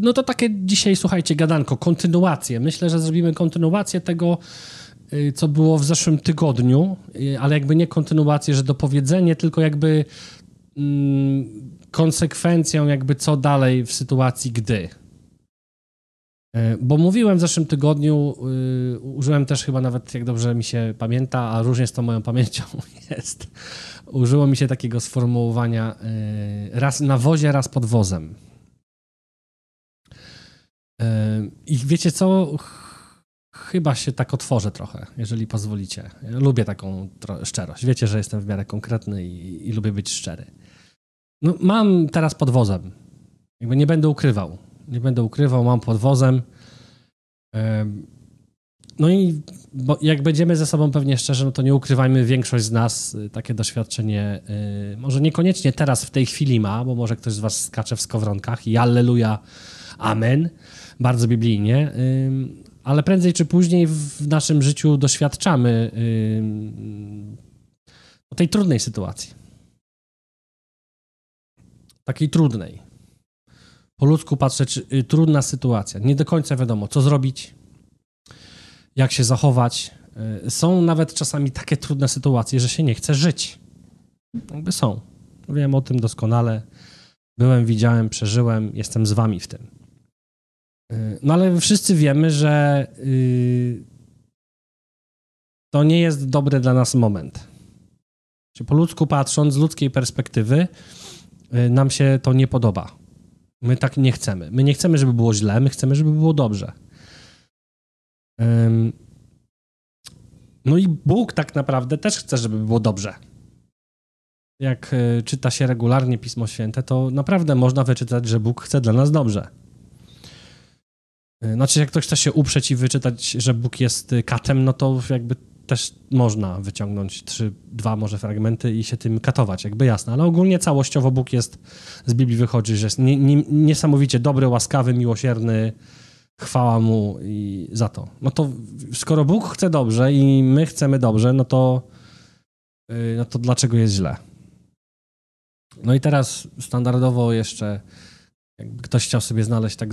no to takie dzisiaj, słuchajcie, gadanko, kontynuację. Myślę, że zrobimy kontynuację tego, y, co było w zeszłym tygodniu, y, ale jakby nie kontynuację, że dopowiedzenie, tylko jakby mm, konsekwencją jakby co dalej w sytuacji gdy. Y, Bo mówiłem w zeszłym tygodniu, y, użyłem też chyba nawet, jak dobrze mi się pamięta, a różnie z tą moją pamięcią jest, użyło mi się takiego sformułowania y, raz na wozie, raz pod wozem. Y, I wiecie co? Ch- Chyba się tak otworzę trochę, jeżeli pozwolicie. Ja lubię taką szczerość. Wiecie, że jestem w miarę konkretny i, i lubię być szczery. No, mam teraz pod wozem. Jakby nie będę ukrywał. Nie będę ukrywał, mam pod wozem. Em, No i jak będziemy ze sobą pewnie szczerzy, no to nie ukrywajmy, większość z nas y, takie doświadczenie, y, może niekoniecznie teraz w tej chwili ma, bo może ktoś z was skacze w skowronkach i alleluja, amen, bardzo biblijnie, ale prędzej czy później w naszym życiu doświadczamy tej trudnej sytuacji. Takiej trudnej. Po ludzku patrzę, y, trudna sytuacja. Nie do końca wiadomo, co zrobić, jak się zachować. Y, Są nawet czasami takie trudne sytuacje, że się nie chce żyć. Jakby są. Wiem o tym doskonale. Byłem, widziałem, przeżyłem, jestem z wami w tym. Y, No ale wszyscy wiemy, że y, to nie jest dobry dla nas moment. Czy po ludzku patrząc, z ludzkiej perspektywy, y, nam się to nie podoba. My tak nie chcemy. My nie chcemy, żeby było źle, my chcemy, żeby było dobrze. No i Bóg tak naprawdę też chce, żeby było dobrze. Jak czyta się regularnie Pismo Święte, to naprawdę można wyczytać, że Bóg chce dla nas dobrze. Y, Znaczy, jak ktoś chce się uprzeć i wyczytać, że Bóg jest y, katem, no to jakby też można wyciągnąć trzy, dwa może fragmenty i się tym katować, jakby jasne. Ale ogólnie całościowo Bóg jest, z Biblii wychodzi, że jest nie, nie, niesamowicie dobry, łaskawy, miłosierny, chwała Mu i za to. No to skoro Bóg chce dobrze i my chcemy dobrze, no to, y, no to dlaczego jest źle? No i teraz standardowo jeszcze, jakby ktoś chciał sobie znaleźć tak,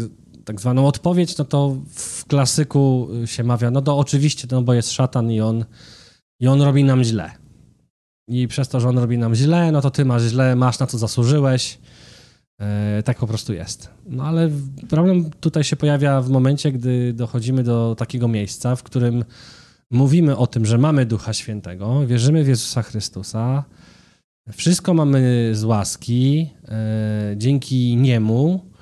tak zwaną odpowiedź, no to w klasyku się mawia, no to oczywiście, no bo jest szatan i on, i on robi nam źle. I przez to, że on robi nam źle, no to ty masz źle, masz na co zasłużyłeś. E, tak po prostu jest. No ale problem tutaj się pojawia w momencie, gdy dochodzimy do takiego miejsca, w którym mówimy o tym, że mamy Ducha Świętego, wierzymy w Jezusa Chrystusa, wszystko mamy z łaski, e, dzięki Niemu.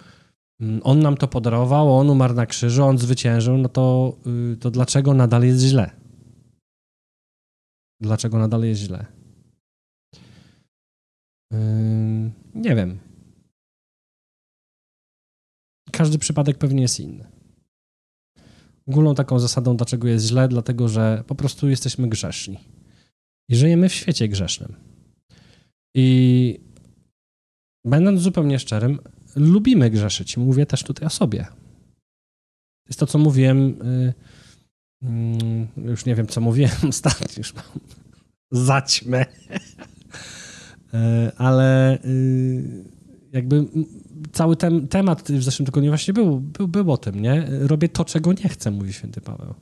Mm, On nam to podarował, On umarł na krzyżu, On zwyciężył, no to, y, to dlaczego nadal jest źle? Dlaczego nadal jest źle? Ym, Nie wiem. Każdy przypadek pewnie jest inny. Ogólną taką zasadą, dlaczego jest źle, dlatego że po prostu jesteśmy grzeszni. I żyjemy w świecie grzesznym. I będąc zupełnie szczerym, lubimy grzeszyć. Mówię też tutaj o sobie. To jest to, co mówiłem. y, mm, Już nie wiem, co mówiłem ostatnio. Już mam zaćmę. E, Ale y, jakby cały ten temat w zeszłym tygodniu właśnie był, był, był o tym, nie? Robię to, czego nie chcę, mówi święty Paweł.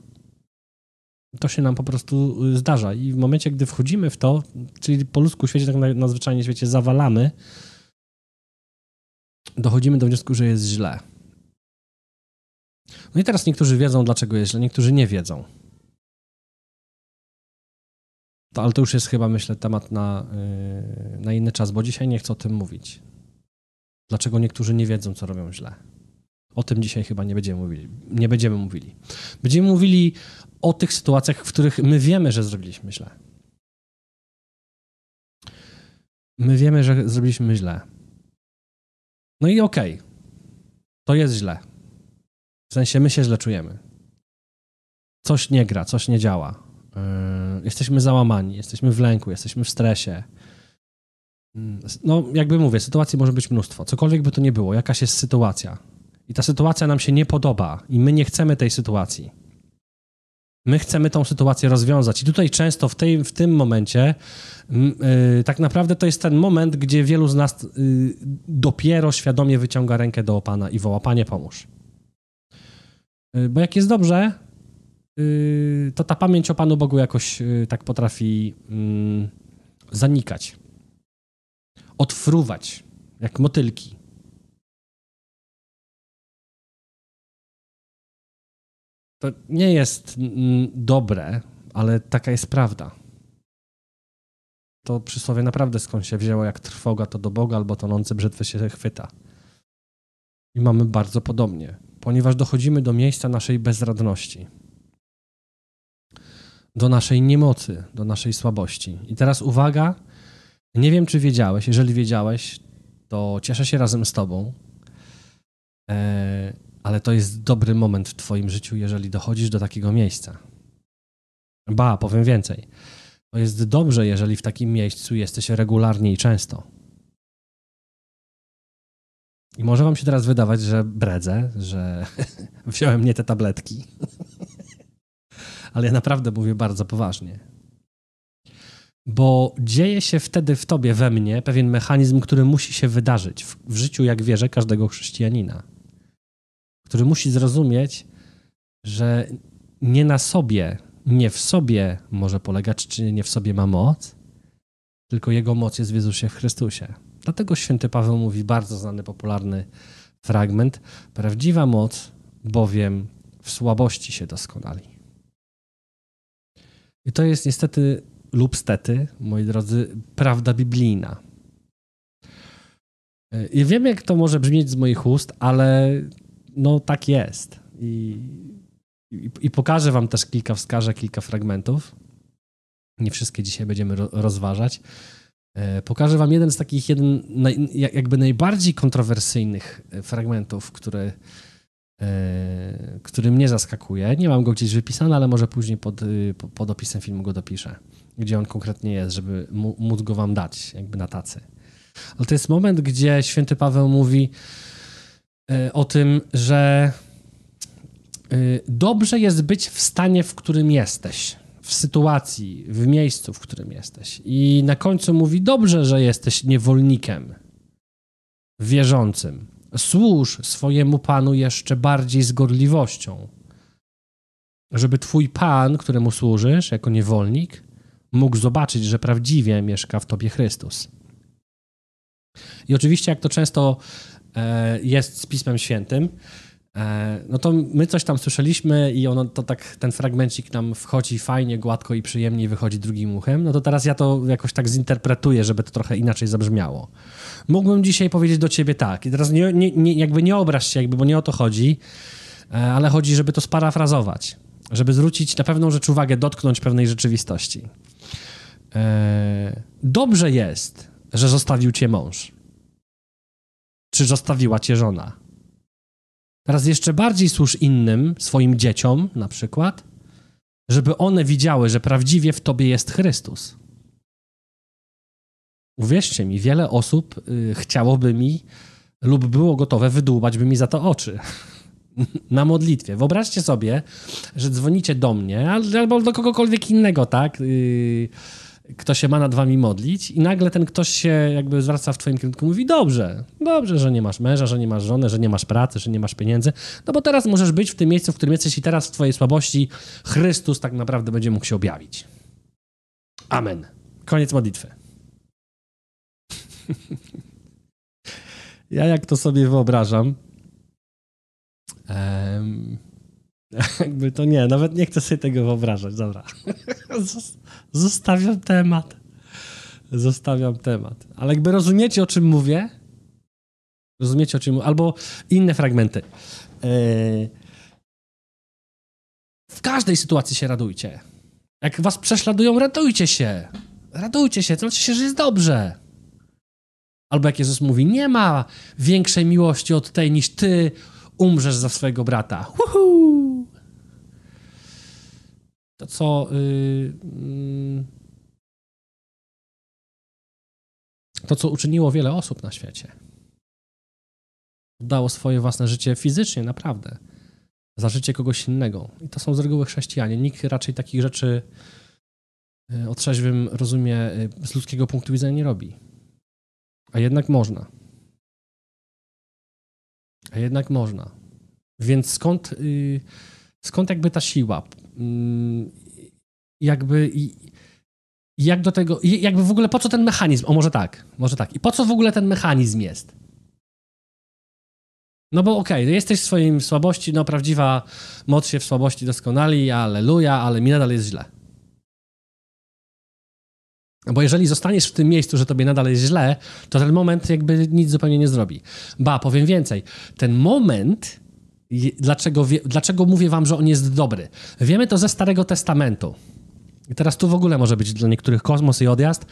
To się nam po prostu y, zdarza i w momencie, gdy wchodzimy w to, czyli po ludzku świecie, tak na, na zwyczajnie świecie zawalamy, dochodzimy do wniosku, że jest źle. No i teraz niektórzy wiedzą, dlaczego jest źle, niektórzy nie wiedzą. To, ale to już jest chyba, myślę, temat na, yy, na inny czas, bo dzisiaj nie chcę o tym mówić. Dlaczego niektórzy nie wiedzą, co robią źle. O tym dzisiaj chyba nie będziemy mówili. Nie będziemy mówili. Będziemy mówili o tych sytuacjach, w których my wiemy, że zrobiliśmy źle. My wiemy, że zrobiliśmy źle. No i okej. To jest źle. W sensie my się źle czujemy. Coś nie gra, coś nie działa. Yy, jesteśmy załamani, jesteśmy w lęku, jesteśmy w stresie. Mm, No, jakby mówię, sytuacji może być mnóstwo. Cokolwiek by to nie było, jakaś jest sytuacja. I ta sytuacja nam się nie podoba i my nie chcemy tej sytuacji. My chcemy tą sytuację rozwiązać. I tutaj często w, tej, w tym momencie yy, tak naprawdę to jest ten moment, gdzie wielu z nas yy, dopiero świadomie wyciąga rękę do Pana i woła, Panie pomóż. Yy, bo jak jest dobrze, y, to ta pamięć o Panu Bogu jakoś y, tak potrafi mm, zanikać. Odfruwać, jak motylki. To nie jest mm, dobre, ale taka jest prawda. To przysłowie naprawdę skąd się wzięło, jak trwoga to do Boga, albo tonący brzytwy się chwyta. I mamy bardzo podobnie, ponieważ dochodzimy do miejsca naszej bezradności, do naszej niemocy, do naszej słabości. I teraz uwaga, nie wiem, czy wiedziałeś. Jeżeli wiedziałeś, to cieszę się razem z Tobą. E, ale to jest dobry moment w Twoim życiu, jeżeli dochodzisz do takiego miejsca. Ba, powiem więcej. To jest dobrze, jeżeli w takim miejscu jesteś regularnie i często. I może Wam się teraz wydawać, że bredzę, że wziąłem nie te tabletki. ale ja naprawdę mówię bardzo poważnie. Bo dzieje się wtedy w Tobie, we mnie, pewien mechanizm, który musi się wydarzyć w, w życiu, jak wierzę, każdego chrześcijanina który musi zrozumieć, że nie na sobie, nie w sobie może polegać, czy nie w sobie ma moc, tylko jego moc jest w Jezusie w Chrystusie. Dlatego święty Paweł mówi bardzo znany, popularny fragment: Prawdziwa moc, bowiem w słabości się doskonali. I to jest niestety lub stety, moi drodzy, prawda biblijna. I wiem, jak to może brzmieć z moich ust, ale no tak jest. I, i, I, pokażę wam też kilka, wskażę kilka fragmentów. Nie wszystkie dzisiaj będziemy ro, rozważać. E, pokażę wam jeden z takich, jeden jakby najbardziej kontrowersyjnych e, fragmentów, który, e, który mnie zaskakuje. Nie mam go gdzieś wypisany, ale może później pod, y, pod opisem filmu go dopiszę, gdzie on konkretnie jest, żeby móc go wam dać, jakby na tacy. Ale to jest moment, gdzie święty Paweł mówi, o tym, że e, dobrze jest być w stanie, w którym jesteś, w sytuacji, w miejscu, w którym jesteś. I na końcu mówi: Dobrze, że jesteś niewolnikiem, wierzącym. Służ swojemu panu jeszcze bardziej z gorliwością, żeby twój pan, któremu służysz jako niewolnik, mógł zobaczyć, że prawdziwie mieszka w tobie Chrystus. I oczywiście, jak to często E, jest z Pismem Świętym, e, no to my coś tam słyszeliśmy i ono, to tak ten fragmencik nam wchodzi fajnie, gładko i przyjemnie i wychodzi drugim uchem, no to teraz ja to jakoś tak zinterpretuję, żeby to trochę inaczej zabrzmiało. Mógłbym dzisiaj powiedzieć do ciebie tak i teraz nie, nie, nie, jakby nie obraź się, jakby, bo nie o to chodzi, e, ale chodzi, żeby to sparafrazować, żeby zwrócić na pewną rzecz uwagę, dotknąć pewnej rzeczywistości. Dobrze jest, że zostawił cię mąż czy zostawiła cię żona. Teraz jeszcze bardziej służ innym, swoim dzieciom na przykład, żeby one widziały, że prawdziwie w tobie jest Chrystus. Uwierzcie mi, wiele osób y, chciałoby mi lub było gotowe wydłubać by mi za to oczy na modlitwie. Wyobraźcie sobie, że dzwonicie do mnie albo do kogokolwiek innego, tak? Y, kto się ma nad wami modlić i nagle ten ktoś się jakby zwraca w twoim kierunku mówi, dobrze, dobrze, że nie masz męża, że nie masz żony, że nie masz pracy, że nie masz pieniędzy, no bo teraz możesz być w tym miejscu, w którym jesteś i teraz w twojej słabości Chrystus tak naprawdę będzie mógł się objawić. Amen. Koniec modlitwy. ja jak to sobie wyobrażam, um, jakby to nie, nawet nie chcę sobie tego wyobrażać, dobra. Zostawiam temat. Zostawiam temat. Ale jakby rozumiecie, o czym mówię? Rozumiecie, o czym mówię? Albo inne fragmenty. E, w każdej sytuacji się radujcie. Jak was prześladują, radujcie się. Radujcie się, to znaczy się, że jest dobrze. Albo jak Jezus mówi, nie ma większej miłości od tej, niż ty umrzesz za swojego brata. Uhu! To co... Yy, to, co uczyniło wiele osób na świecie. Dało swoje własne życie fizycznie, naprawdę. za życie kogoś innego. I to są z reguły chrześcijanie. Nikt raczej takich rzeczy y, o trzeźwym rozumie y, z ludzkiego punktu widzenia nie robi. A jednak można. A jednak można. Więc skąd, y, skąd jakby ta siła? Mm, jakby jak do tego, jakby w ogóle po co ten mechanizm? O, może tak, może tak. I po co w ogóle ten mechanizm jest? No bo okej, okay, jesteś w swojej słabości, no prawdziwa moc się w słabości doskonali, aleluja, ale mi nadal jest źle. Bo jeżeli zostaniesz w tym miejscu, że tobie nadal jest źle, to ten moment jakby nic zupełnie nie zrobi. Ba, powiem więcej. Ten moment, dlaczego, dlaczego mówię wam, że on jest dobry? Wiemy to ze Starego Testamentu. I teraz tu w ogóle może być dla niektórych kosmos i odjazd,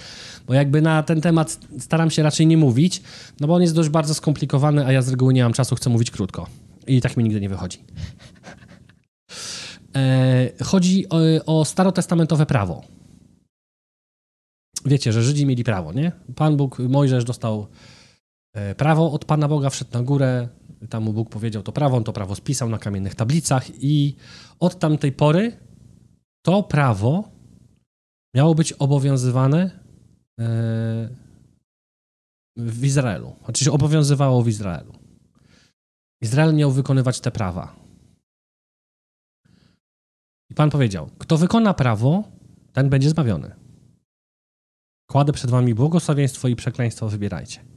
bo jakby na ten temat staram się raczej nie mówić, no bo on jest dość bardzo skomplikowany, a ja z reguły nie mam czasu, chcę mówić krótko. I tak mi nigdy nie wychodzi. E, chodzi o, o starotestamentowe prawo. Wiecie, że Żydzi mieli prawo, nie? Pan Bóg, Mojżesz dostał e, prawo od Pana Boga, wszedł na górę, tam mu Bóg powiedział to prawo, on to prawo spisał na kamiennych tablicach i od tamtej pory to prawo miało być obowiązywane e, w Izraelu. Znaczy się obowiązywało w Izraelu. Izrael miał wykonywać te prawa. I Pan powiedział: Kto wykona prawo, ten będzie zbawiony. Kładę przed wami błogosławieństwo i przekleństwo, wybierajcie.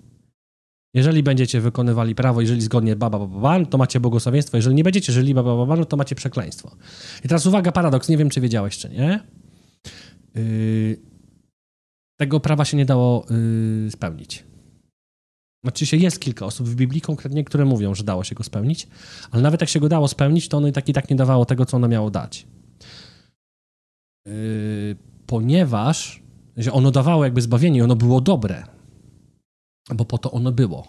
Jeżeli będziecie wykonywali prawo, jeżeli zgodnie baba, baba, baba, to macie błogosławieństwo. Jeżeli nie będziecie żyli baba, to macie przekleństwo. I teraz uwaga, paradoks. Nie wiem, czy wiedziałeś, czy nie. Yy, tego prawa się nie dało yy, spełnić. Oczywiście jest kilka osób w Biblii konkretnie, które mówią, że dało się go spełnić, ale nawet jak się go dało spełnić, to ono i tak i tak nie dawało tego, co ono miało dać. Yy, ponieważ że ono dawało jakby zbawienie, ono było dobre, bo po to ono było.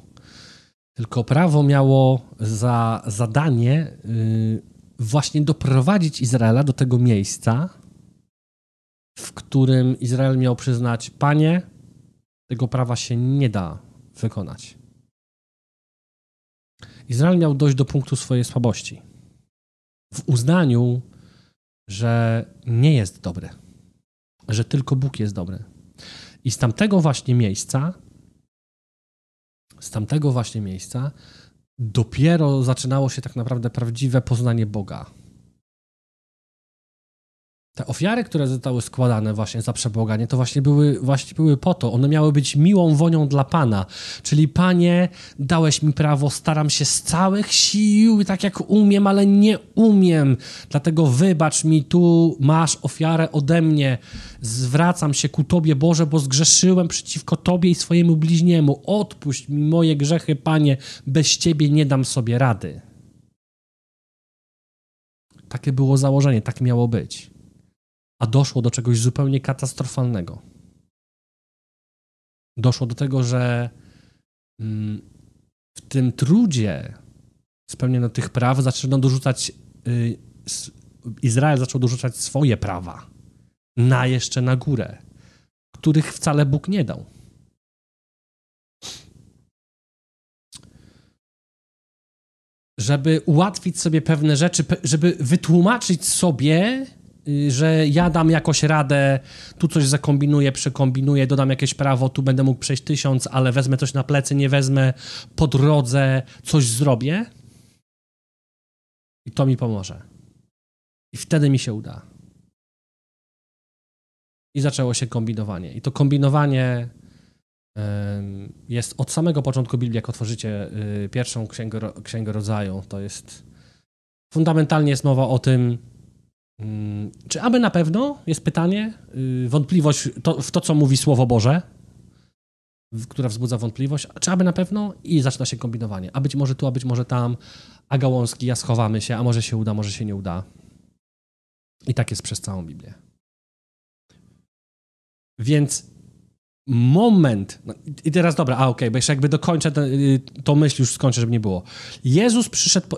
Tylko prawo miało za zadanie yy, właśnie doprowadzić Izraela do tego miejsca, w którym Izrael miał przyznać, panie, tego prawa się nie da wykonać. Izrael miał dojść do punktu swojej słabości. W uznaniu, że nie jest dobry, że tylko Bóg jest dobry. I z tamtego właśnie miejsca, z tamtego właśnie miejsca dopiero zaczynało się tak naprawdę prawdziwe poznanie Boga. Te ofiary, które zostały składane właśnie za przebłaganie, to właśnie były, właśnie były po to. One miały być miłą wonią dla Pana. Czyli Panie, dałeś mi prawo, staram się z całych sił, tak jak umiem, ale nie umiem. Dlatego wybacz mi, tu masz ofiarę ode mnie. Zwracam się ku Tobie, Boże, bo zgrzeszyłem przeciwko Tobie i swojemu bliźniemu. Odpuść mi moje grzechy, Panie, bez Ciebie nie dam sobie rady. Takie było założenie, tak miało być a doszło do czegoś zupełnie katastrofalnego. Doszło do tego, że mm, w tym trudzie spełnienia tych praw zaczęto dorzucać, y, Izrael zaczął dorzucać swoje prawa na jeszcze na górę, których wcale Bóg nie dał. Żeby ułatwić sobie pewne rzeczy, żeby wytłumaczyć sobie, że ja dam jakoś radę, tu coś zakombinuję, przekombinuję, dodam jakieś prawo, tu będę mógł przejść tysiąc, ale wezmę coś na plecy, nie wezmę, po drodze coś zrobię i to mi pomoże. I wtedy mi się uda. I zaczęło się kombinowanie. I to kombinowanie jest od samego początku Biblii, jak otworzycie y, pierwszą księgę, księgę rodzaju, to jest fundamentalnie jest mowa o tym, czy aby na pewno, jest pytanie, y, wątpliwość to, w to, co mówi Słowo Boże, która wzbudza wątpliwość, czy aby na pewno i zaczyna się kombinowanie. A być może tu, a być może tam, a gałązki, a schowamy się, a może się uda, może się nie uda. I tak jest przez całą Biblię. Więc moment, no i teraz dobra, a okay, bo jeszcze jakby dokończę to, y, to myśl, już skończę, żeby nie było. Jezus przyszedł,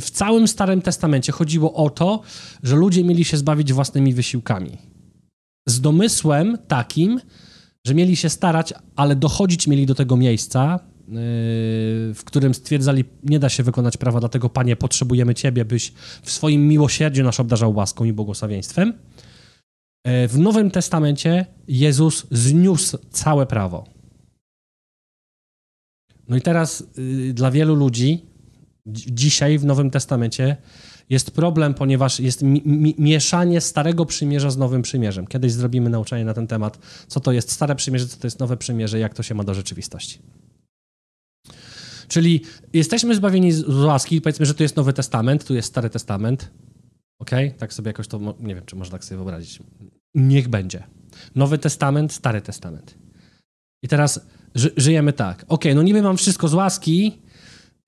w całym Starym Testamencie chodziło o to, że ludzie mieli się zbawić własnymi wysiłkami. Z domysłem takim, że mieli się starać, ale dochodzić mieli do tego miejsca, w którym stwierdzali, nie da się wykonać prawa, dlatego Panie, potrzebujemy Ciebie, byś w swoim miłosierdziu nas obdarzał łaską i błogosławieństwem. W Nowym Testamencie Jezus zniósł całe prawo. No i teraz y, dla wielu ludzi dzisiaj w Nowym Testamencie jest problem, ponieważ jest mi mi mieszanie Starego Przymierza z Nowym Przymierzem. Kiedyś zrobimy nauczanie na ten temat, co to jest Stare Przymierze, co to jest Nowe Przymierze, jak to się ma do rzeczywistości. Czyli jesteśmy zbawieni z łaski, powiedzmy, że tu jest Nowy Testament, tu jest Stary Testament. Ok? Tak sobie jakoś to, nie wiem, czy można tak sobie wyobrazić. Niech będzie. Nowy Testament, Stary Testament. I teraz ży żyjemy tak. Ok, no niby mam wszystko z łaski,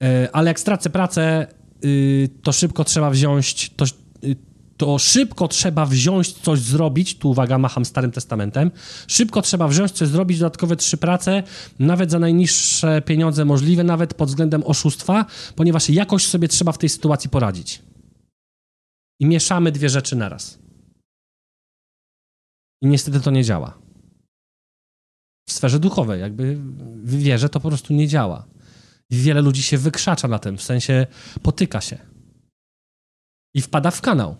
yy, ale jak stracę pracę, yy, to szybko trzeba wziąć, to, yy, to szybko trzeba wziąć coś zrobić, tu uwaga, macham Starym Testamentem, szybko trzeba wziąć coś zrobić, dodatkowe trzy prace, nawet za najniższe pieniądze możliwe, nawet pod względem oszustwa, ponieważ jakoś sobie trzeba w tej sytuacji poradzić. I mieszamy dwie rzeczy naraz. I niestety to nie działa. W sferze duchowej, jakby w wierze to po prostu nie działa. Wiele ludzi się wykrzacza na tym, w sensie potyka się. I wpada w kanał.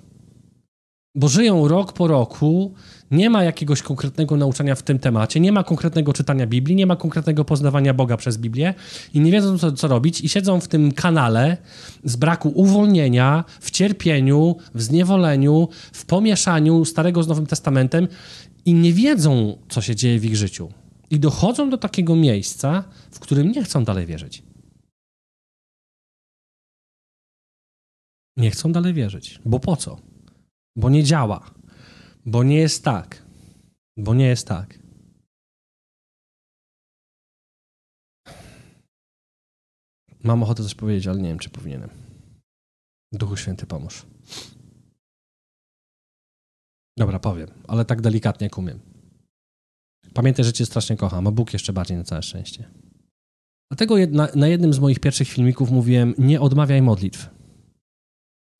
Bo żyją rok po roku, nie ma jakiegoś konkretnego nauczania w tym temacie, nie ma konkretnego czytania Biblii, nie ma konkretnego poznawania Boga przez Biblię i nie wiedzą, co, co robić, i siedzą w tym kanale z braku uwolnienia, w cierpieniu, w zniewoleniu, w pomieszaniu Starego z Nowym Testamentem i nie wiedzą, co się dzieje w ich życiu. I dochodzą do takiego miejsca, w którym nie chcą dalej wierzyć. Nie chcą dalej wierzyć. Bo po co? Bo nie działa. Bo nie jest tak. Bo nie jest tak. Mam ochotę coś powiedzieć, ale nie wiem, czy powinienem. Duchu Święty, pomóż. Dobra, powiem, ale tak delikatnie jak umiem. Pamiętaj, że cię strasznie kocham, a Bóg jeszcze bardziej na całe szczęście. Dlatego jedna, na jednym z moich pierwszych filmików mówiłem, nie odmawiaj modlitw.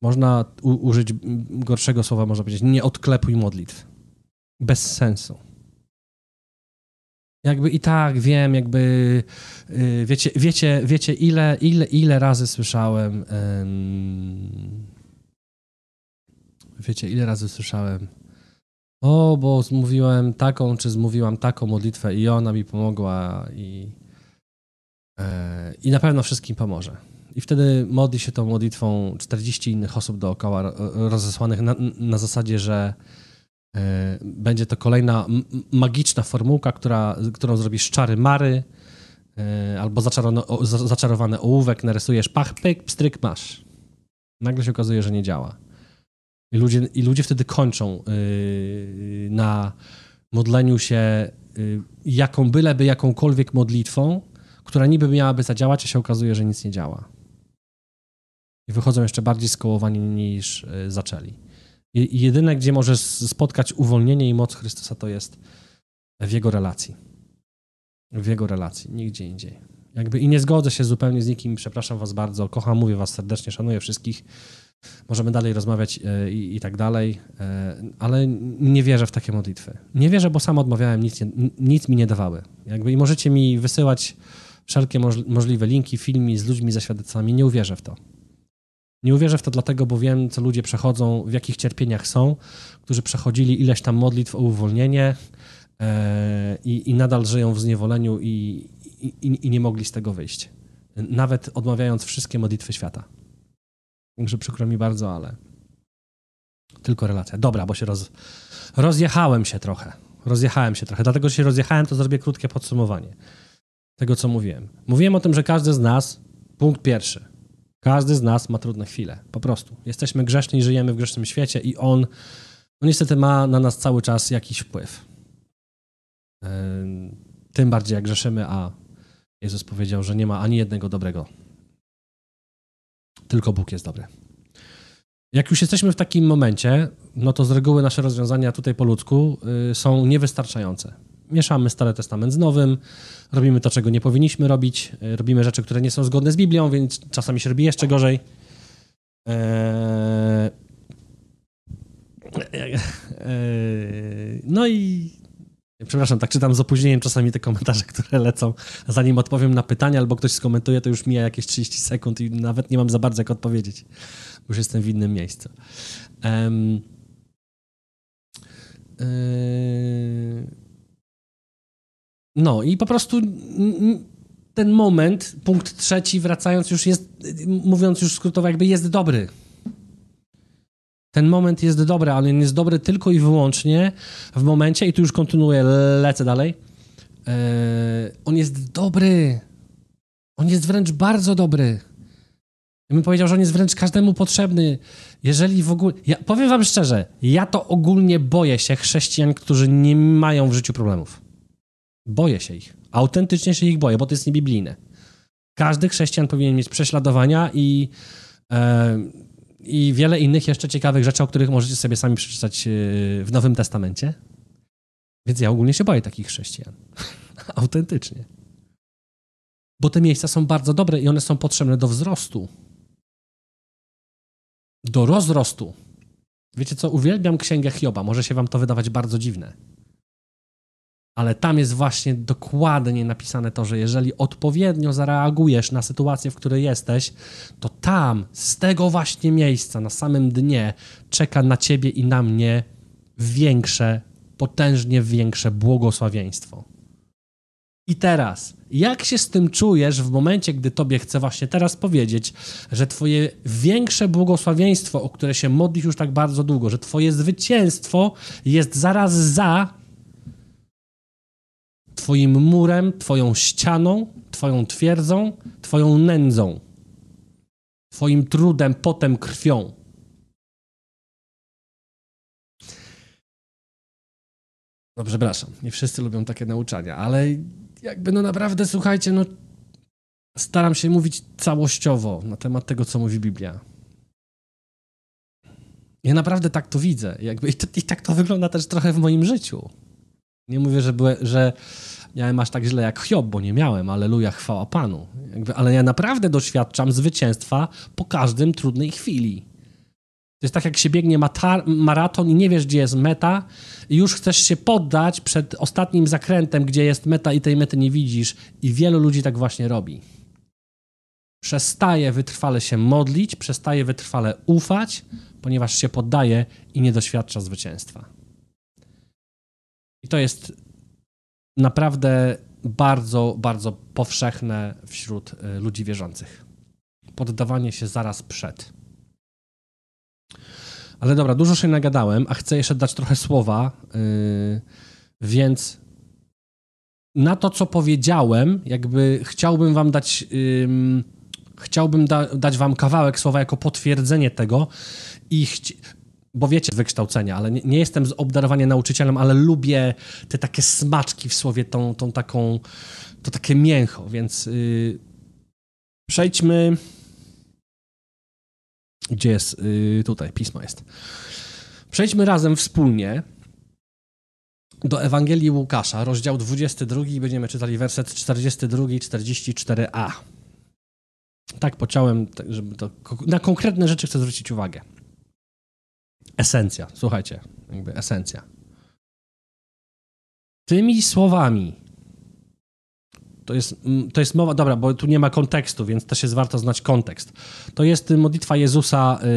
Można u, użyć gorszego słowa, można powiedzieć, nie odklepuj modlitw. Bez sensu. Jakby i tak wiem, jakby yy, wiecie, wiecie, wiecie ile, ile, ile razy słyszałem yy, wiecie, ile razy słyszałem o, bo zmówiłem taką, czy zmówiłam taką modlitwę i ona mi pomogła i, yy, i na pewno wszystkim pomoże. I wtedy modli się tą modlitwą 40 innych osób dookoła rozesłanych na, na zasadzie, że e, będzie to kolejna magiczna formułka, która, którą zrobisz czary mary e, albo zaczarowany, zaczarowany ołówek, narysujesz pach, pyk, pstryk, masz. Nagle się okazuje, że nie działa. I ludzie, i ludzie wtedy kończą yy, na modleniu się jaką byleby jakąkolwiek modlitwą, która niby miałaby zadziałać, a się okazuje, że nic nie działa i wychodzą jeszcze bardziej skołowani niż e, zaczęli. I jedyne, gdzie możesz spotkać uwolnienie i moc Chrystusa, to jest w Jego relacji. W Jego relacji, nigdzie indziej. Jakby i nie zgodzę się zupełnie z nikim, przepraszam was bardzo, kocham, mówię was serdecznie, szanuję wszystkich. Możemy dalej rozmawiać e, i, i tak dalej, e, ale nie wierzę w takie modlitwy. Nie wierzę, bo sam odmawiałem, nic, nic mi nie dawały. Jakby i możecie mi wysyłać wszelkie możliwe linki, filmy z ludźmi ze świadectwami, nie uwierzę w to. Nie uwierzę w to dlatego, bo wiem, co ludzie przechodzą, w jakich cierpieniach są, którzy przechodzili ileś tam modlitw o uwolnienie e, i, nadal żyją w zniewoleniu i, i, i, nie mogli z tego wyjść. Nawet odmawiając wszystkie modlitwy świata. Także przykro mi bardzo, ale tylko relacja. Dobra, bo się roz, rozjechałem się trochę. Rozjechałem się trochę. Dlatego, że się rozjechałem, to zrobię krótkie podsumowanie tego, co mówiłem. Mówiłem o tym, że każdy z nas, punkt pierwszy, każdy z nas ma trudne chwile, po prostu. Jesteśmy grzeszni, żyjemy w grzesznym świecie i on no niestety ma na nas cały czas jakiś wpływ. Tym bardziej jak grzeszymy, a Jezus powiedział, że nie ma ani jednego dobrego. Tylko Bóg jest dobry. Jak już jesteśmy w takim momencie, no to z reguły nasze rozwiązania tutaj po ludzku y, są niewystarczające mieszamy Stary Testament z Nowym, robimy to, czego nie powinniśmy robić, e, robimy rzeczy, które nie są zgodne z Biblią, więc czasami się robi jeszcze gorzej. Eee... No i Przepraszam, tak czytam z opóźnieniem czasami te komentarze, które lecą. Zanim odpowiem na pytanie albo ktoś skomentuje, to już mija jakieś 30 sekund i nawet nie mam za bardzo jak odpowiedzieć. Już jestem w innym miejscu. Um, yy... No i po prostu ten moment, punkt trzeci, wracając już jest, mówiąc już skrótowo, jakby jest dobry. Ten moment jest dobry, ale on jest dobry tylko i wyłącznie w momencie, i tu już kontynuuję, lecę dalej. Yy, on jest dobry. On jest wręcz bardzo dobry. Ja bym powiedział, że on jest wręcz każdemu potrzebny. Jeżeli w ogóle. Ja powiem Wam szczerze, ja to ogólnie boję się chrześcijan, którzy nie mają w życiu problemów. Boję się ich. Autentycznie się ich boję, bo to jest niebiblijne. Każdy chrześcijan powinien mieć prześladowania i. Yy, i wiele innych jeszcze ciekawych rzeczy, o których możecie sobie sami przeczytać e, w Nowym Testamencie. Więc ja ogólnie się boję takich chrześcijan. Autentycznie. Bo te miejsca są bardzo dobre i one są potrzebne do wzrostu. Do rozrostu. Wiecie co? Uwielbiam księgę Hioba. Może się wam to wydawać bardzo dziwne ale tam jest właśnie dokładnie napisane to, że jeżeli odpowiednio zareagujesz na sytuację, w której jesteś, to tam, z tego właśnie miejsca, na samym dnie, czeka na ciebie i na mnie większe, potężnie większe błogosławieństwo. I teraz, jak się z tym czujesz w momencie, gdy tobie chcę właśnie teraz powiedzieć, że twoje większe błogosławieństwo, o które się modlisz już tak bardzo długo, że twoje zwycięstwo jest zaraz za Twoim murem, Twoją ścianą, Twoją twierdzą, Twoją nędzą, Twoim trudem, potem krwią. No przepraszam, nie wszyscy lubią takie nauczania, ale jakby no naprawdę, słuchajcie, no staram się mówić całościowo na temat tego, co mówi Biblia. Ja naprawdę tak to widzę. Jakby, i, I tak to wygląda też trochę w moim życiu. Nie mówię, że, że miałem aż tak źle jak Hiob, bo nie miałem, aleluja, chwała Panu. Jakby, ale ja naprawdę doświadczam zwycięstwa po każdym trudnej chwili. To jest tak, jak się biegnie maraton i nie wiesz, gdzie jest meta, i już chcesz się poddać przed ostatnim zakrętem, gdzie jest meta, i tej mety nie widzisz. I wielu ludzi tak właśnie robi. Przestaje wytrwale się modlić, przestaje wytrwale ufać, ponieważ się poddaje i nie doświadcza zwycięstwa. I to jest naprawdę bardzo, bardzo powszechne wśród y, ludzi wierzących. Poddawanie się zaraz przed. Ale dobra, dużo się nagadałem, a chcę jeszcze dać trochę słowa, yy, więc na to, co powiedziałem, jakby chciałbym wam dać, yy, chciałbym da, dać wam kawałek słowa jako potwierdzenie tego i bo wiecie, wykształcenia, ale nie, nie, jestem z obdarowania nauczycielem, ale lubię te takie smaczki w słowie, tą, tą taką, to takie mięcho, więc yy, przejdźmy. Gdzie jest? Yy, tutaj, pismo jest. Przejdźmy razem wspólnie do Ewangelii Łukasza, rozdział 22 i będziemy czytali werset 42 i 44a. Tak pociąłem, tak, żeby to, na konkretne rzeczy chcę zwrócić uwagę. Esencja, słuchajcie, jakby esencja. Tymi słowami, to jest, mm, to jest mowa, dobra, bo tu nie ma kontekstu, więc też jest warto znać kontekst. To jest modlitwa Jezusa yy,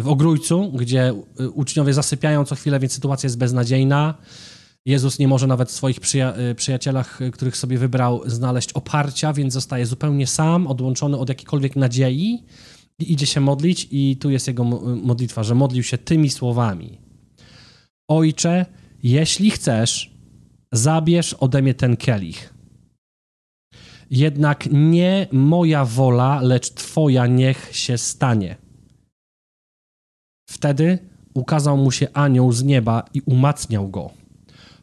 w Ogrójcu, gdzie yy, uczniowie zasypiają co chwilę, więc sytuacja jest beznadziejna. Jezus nie może nawet w swoich przyja przyjacielach, których sobie wybrał, znaleźć oparcia, więc zostaje zupełnie sam, odłączony od jakiejkolwiek nadziei i idzie się modlić, i tu jest jego modlitwa, że modlił się tymi słowami: Ojcze, jeśli chcesz, zabierz ode mnie ten kielich. Jednak nie moja wola, lecz Twoja niech się stanie. Wtedy ukazał mu się anioł z nieba i umacniał go.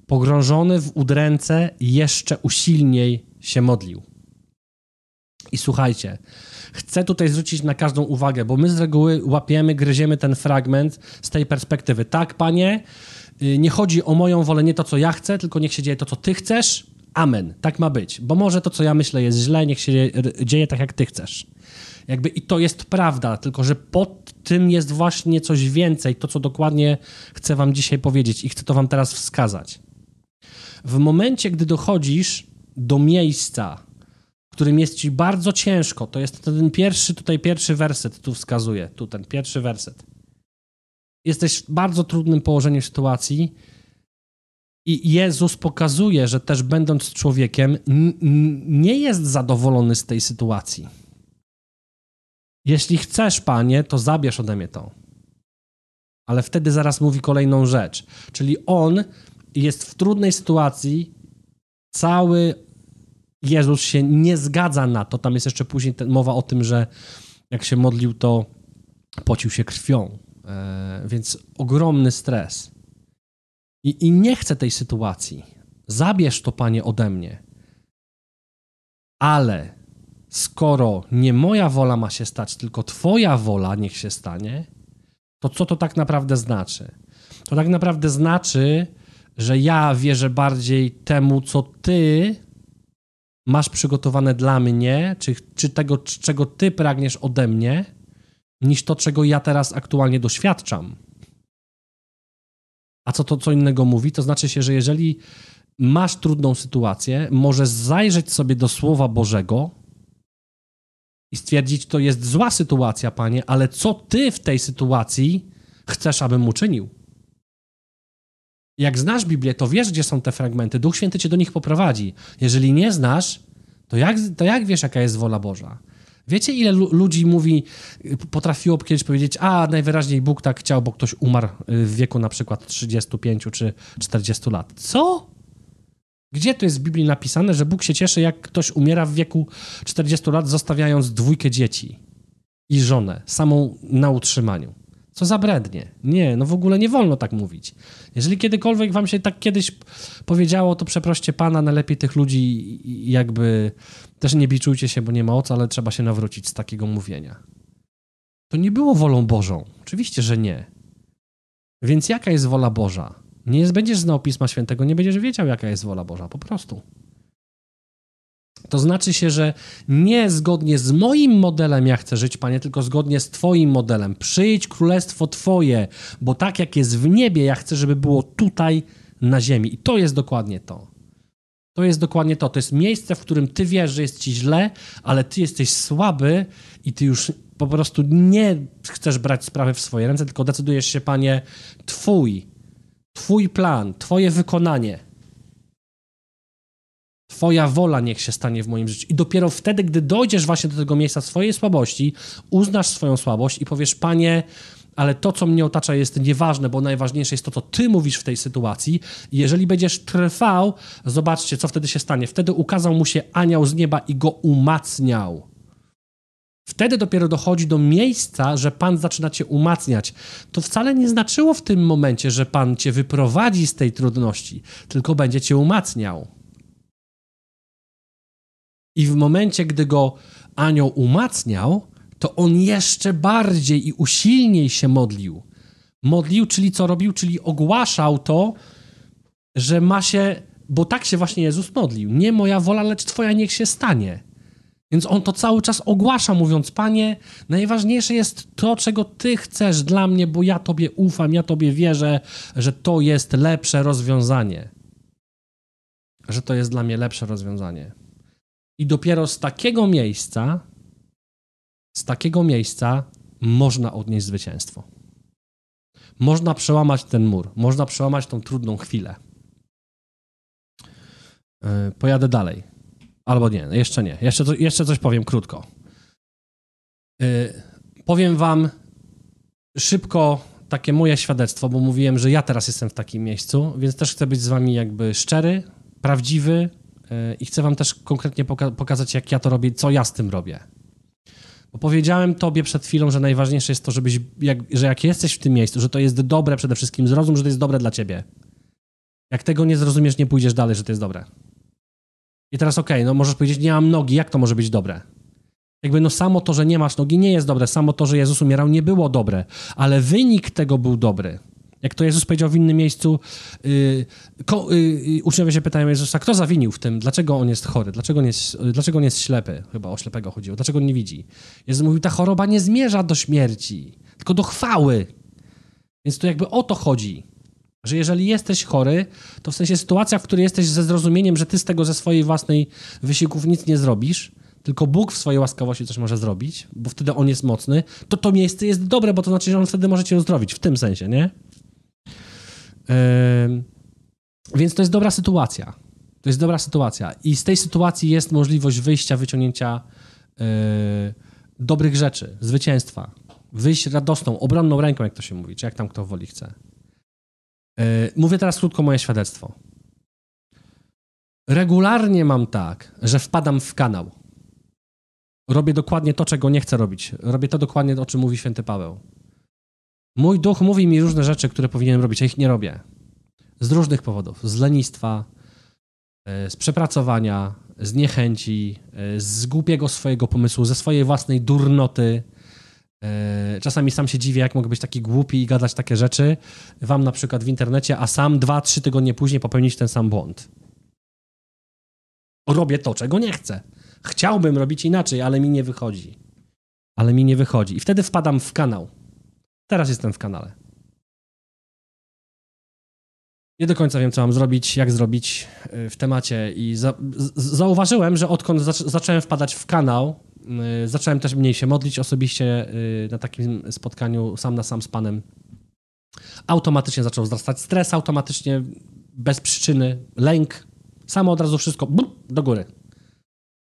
Pogrążony w udręce, jeszcze usilniej się modlił. I słuchajcie, chcę tutaj zwrócić na każdą uwagę, bo my z reguły łapiemy, gryziemy ten fragment z tej perspektywy. Tak, panie, y, nie chodzi o moją wolę, nie to, co ja chcę, tylko niech się dzieje to, co ty chcesz. Amen. Tak ma być. Bo może to, co ja myślę, jest źle, niech się dzieje tak, jak ty chcesz. Jakby i to jest prawda, tylko że pod tym jest właśnie coś więcej, to, co dokładnie chcę wam dzisiaj powiedzieć i chcę to wam teraz wskazać. W momencie, gdy dochodzisz do miejsca, którym jest ci bardzo ciężko, to jest ten pierwszy, tutaj pierwszy werset tu wskazuje, tu ten pierwszy werset. Jesteś w bardzo trudnym położeniu sytuacji i Jezus pokazuje, że też będąc człowiekiem, nie jest zadowolony z tej sytuacji. Jeśli chcesz, panie, to zabierz ode mnie to. Ale wtedy zaraz mówi kolejną rzecz. Czyli on jest w trudnej sytuacji, cały Jezus się nie zgadza na to. Tam jest jeszcze później mowa o tym, że jak się modlił, to pocił się krwią. E, więc ogromny stres. I, I nie chcę tej sytuacji. Zabierz to, panie, ode mnie. Ale skoro nie moja wola ma się stać, tylko Twoja wola niech się stanie, to co to tak naprawdę znaczy? To tak naprawdę znaczy, że ja wierzę bardziej temu, co Ty masz przygotowane dla mnie, czy, czy tego, czego Ty pragniesz ode mnie, niż to, czego ja teraz aktualnie doświadczam. A co to co innego mówi? To znaczy się, że jeżeli masz trudną sytuację, możesz zajrzeć sobie do Słowa Bożego i stwierdzić, to jest zła sytuacja, panie, ale co ty w tej sytuacji chcesz, abym uczynił? Jak znasz Biblię, to wiesz, gdzie są te fragmenty. Duch Święty cię do nich poprowadzi. Jeżeli nie znasz, to jak, to jak wiesz, jaka jest wola Boża? Wiecie, ile ludzi mówi, potrafiło kiedyś powiedzieć, a najwyraźniej Bóg tak chciał, bo ktoś umarł w wieku na przykład 35 czy 40 lat. Co? Gdzie to jest w Biblii napisane, że Bóg się cieszy, jak ktoś umiera w wieku 40 lat, zostawiając dwójkę dzieci i żonę, samą na utrzymaniu? Co za brednie. Nie, no w ogóle nie wolno tak mówić. Jeżeli kiedykolwiek wam się tak kiedyś powiedziało, to przeproście Pana, najlepiej tych ludzi jakby też nie biczujcie się, bo nie ma o co, ale trzeba się nawrócić z takiego mówienia. To nie było wolą Bożą. Oczywiście, że nie. Więc jaka jest wola Boża? Nie będziesz znał Pisma Świętego, nie będziesz wiedział, jaka jest wola Boża, po prostu. To znaczy się, że nie zgodnie z moim modelem ja chcę żyć, Panie, tylko zgodnie z Twoim modelem. Przyjdź królestwo Twoje, bo tak jak jest w niebie, ja chcę, żeby było tutaj na ziemi. I to jest dokładnie to. To jest dokładnie to. To jest miejsce, w którym Ty wiesz, że jest Ci źle, ale Ty jesteś słaby i Ty już po prostu nie chcesz brać sprawy w swoje ręce, tylko decydujesz się, Panie, Twój Twój plan, Twoje wykonanie, Twoja wola niech się stanie w moim życiu. I dopiero wtedy, gdy dojdziesz właśnie do tego miejsca swojej słabości, uznasz swoją słabość i powiesz, Panie, ale to, co mnie otacza, jest nieważne, bo najważniejsze jest to, co Ty mówisz w tej sytuacji. I jeżeli będziesz trwał, zobaczcie, co wtedy się stanie. Wtedy ukazał mu się anioł z nieba i go umacniał. Wtedy dopiero dochodzi do miejsca, że Pan zaczyna cię umacniać. To wcale nie znaczyło w tym momencie, że Pan cię wyprowadzi z tej trudności, tylko będzie cię umacniał. I w momencie, gdy go anioł umacniał, to on jeszcze bardziej i usilniej się modlił. Modlił, czyli co robił? Czyli ogłaszał to, że ma się, bo tak się właśnie Jezus modlił. Nie moja wola, lecz Twoja niech się stanie. Więc on to cały czas ogłasza, mówiąc: Panie, najważniejsze jest to, czego Ty chcesz dla mnie, bo ja Tobie ufam, ja Tobie wierzę, że to jest lepsze rozwiązanie. Że to jest dla mnie lepsze rozwiązanie. I dopiero z takiego miejsca, z takiego miejsca można odnieść zwycięstwo. Można przełamać ten mur, można przełamać tą trudną chwilę. Yy, pojadę dalej. Albo nie, jeszcze nie. Jeszcze, jeszcze coś powiem krótko. Yy, powiem wam szybko takie moje świadectwo, bo mówiłem, że ja teraz jestem w takim miejscu, więc też chcę być z wami jakby szczery, prawdziwy i chcę wam też konkretnie poka pokazać, jak ja to robię, co ja z tym robię. Bo powiedziałem tobie przed chwilą, że najważniejsze jest to, żebyś, jak, że jak jesteś w tym miejscu, że to jest dobre przede wszystkim, zrozum, że to jest dobre dla ciebie. Jak tego nie zrozumiesz, nie pójdziesz dalej, że to jest dobre. I teraz okej, okay, no możesz powiedzieć, nie mam nogi, jak to może być dobre? Jakby no samo to, że nie masz nogi nie jest dobre, samo to, że Jezus umierał nie było dobre, ale wynik tego był dobry. Jak to Jezus powiedział w innym miejscu, yy, ko, yy, uczniowie się pytają Jezusa, kto zawinił w tym, dlaczego on jest chory, dlaczego on jest, dlaczego on jest ślepy, chyba o ślepego chodziło, dlaczego on nie widzi. Jezus mówił, ta choroba nie zmierza do śmierci, tylko do chwały. Więc to jakby o to chodzi. Że jeżeli jesteś chory, to w sensie sytuacja, w której jesteś ze zrozumieniem, że ty z tego ze swojej własnej wysiłków nic nie zrobisz, tylko Bóg w swojej łaskawości coś może zrobić, bo wtedy On jest mocny, to to miejsce jest dobre, bo to znaczy, że On wtedy może cię uzdrowić, w tym sensie, nie? Więc to jest dobra sytuacja. To jest dobra sytuacja. I z tej sytuacji jest możliwość wyjścia, wyciągnięcia yy, dobrych rzeczy, zwycięstwa. Wyjść radosną, obronną ręką, jak to się mówi, czy jak tam kto woli chce. Yy, mówię teraz krótko moje świadectwo. Regularnie mam tak, że wpadam w kanał. Robię dokładnie to, czego nie chcę robić. Robię to dokładnie, o czym mówi święty Paweł. Mój duch mówi mi różne rzeczy, które powinienem robić, a ich nie robię. Z różnych powodów. Z lenistwa, e, z przepracowania, z niechęci, e, z głupiego swojego pomysłu, ze swojej własnej durnoty. E, czasami sam się dziwię, jak mogę być taki głupi i gadać takie rzeczy wam na przykład w internecie, a sam dwa, trzy tygodnie później popełnić ten sam błąd. Robię to, czego nie chcę. Chciałbym robić inaczej, ale mi nie wychodzi. Ale mi nie wychodzi. I wtedy wpadam w kanał. Teraz jestem w kanale. Nie do końca wiem, co mam zrobić, jak zrobić y, w temacie i za, zauważyłem, że odkąd zacząłem wpadać w kanał, y, zacząłem też mniej się modlić osobiście y, na takim spotkaniu sam na sam z Panem. Automatycznie zaczął wzrastać stres, automatycznie bez przyczyny, lęk, samo od razu wszystko do góry.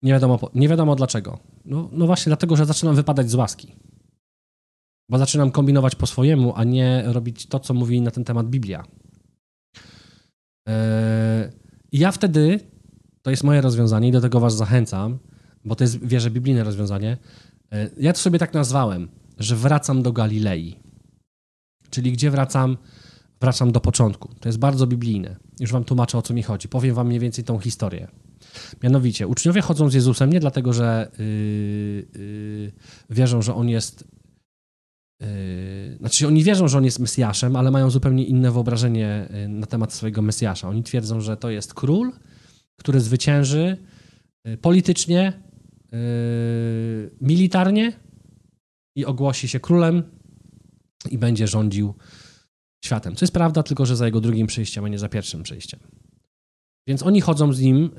Nie wiadomo, nie wiadomo dlaczego. No, no właśnie dlatego, że zaczynam wypadać z łaski. Bo zaczynam kombinować po swojemu, a nie robić to, co mówi na ten temat Biblia. Eee, I ja wtedy, to jest moje rozwiązanie i do tego was zachęcam, bo to jest, wierzę, biblijne rozwiązanie. Eee, ja to sobie tak nazwałem, że wracam do Galilei. Czyli gdzie wracam? Wracam do początku. To jest bardzo biblijne. Już wam tłumaczę, o co mi chodzi. Powiem wam mniej więcej tą historię. Mianowicie, uczniowie chodzą z Jezusem nie dlatego, że yy, yy, wierzą, że On jest Yy, znaczy, oni wierzą, że on jest Mesjaszem, ale mają zupełnie inne wyobrażenie yy, na temat swojego Mesjasza. Oni twierdzą, że to jest król, który zwycięży yy, politycznie, militarnie i ogłosi się królem i będzie rządził światem. Co jest prawda, tylko że za jego drugim przyjściem, a nie za pierwszym przyjściem. Więc oni chodzą z nim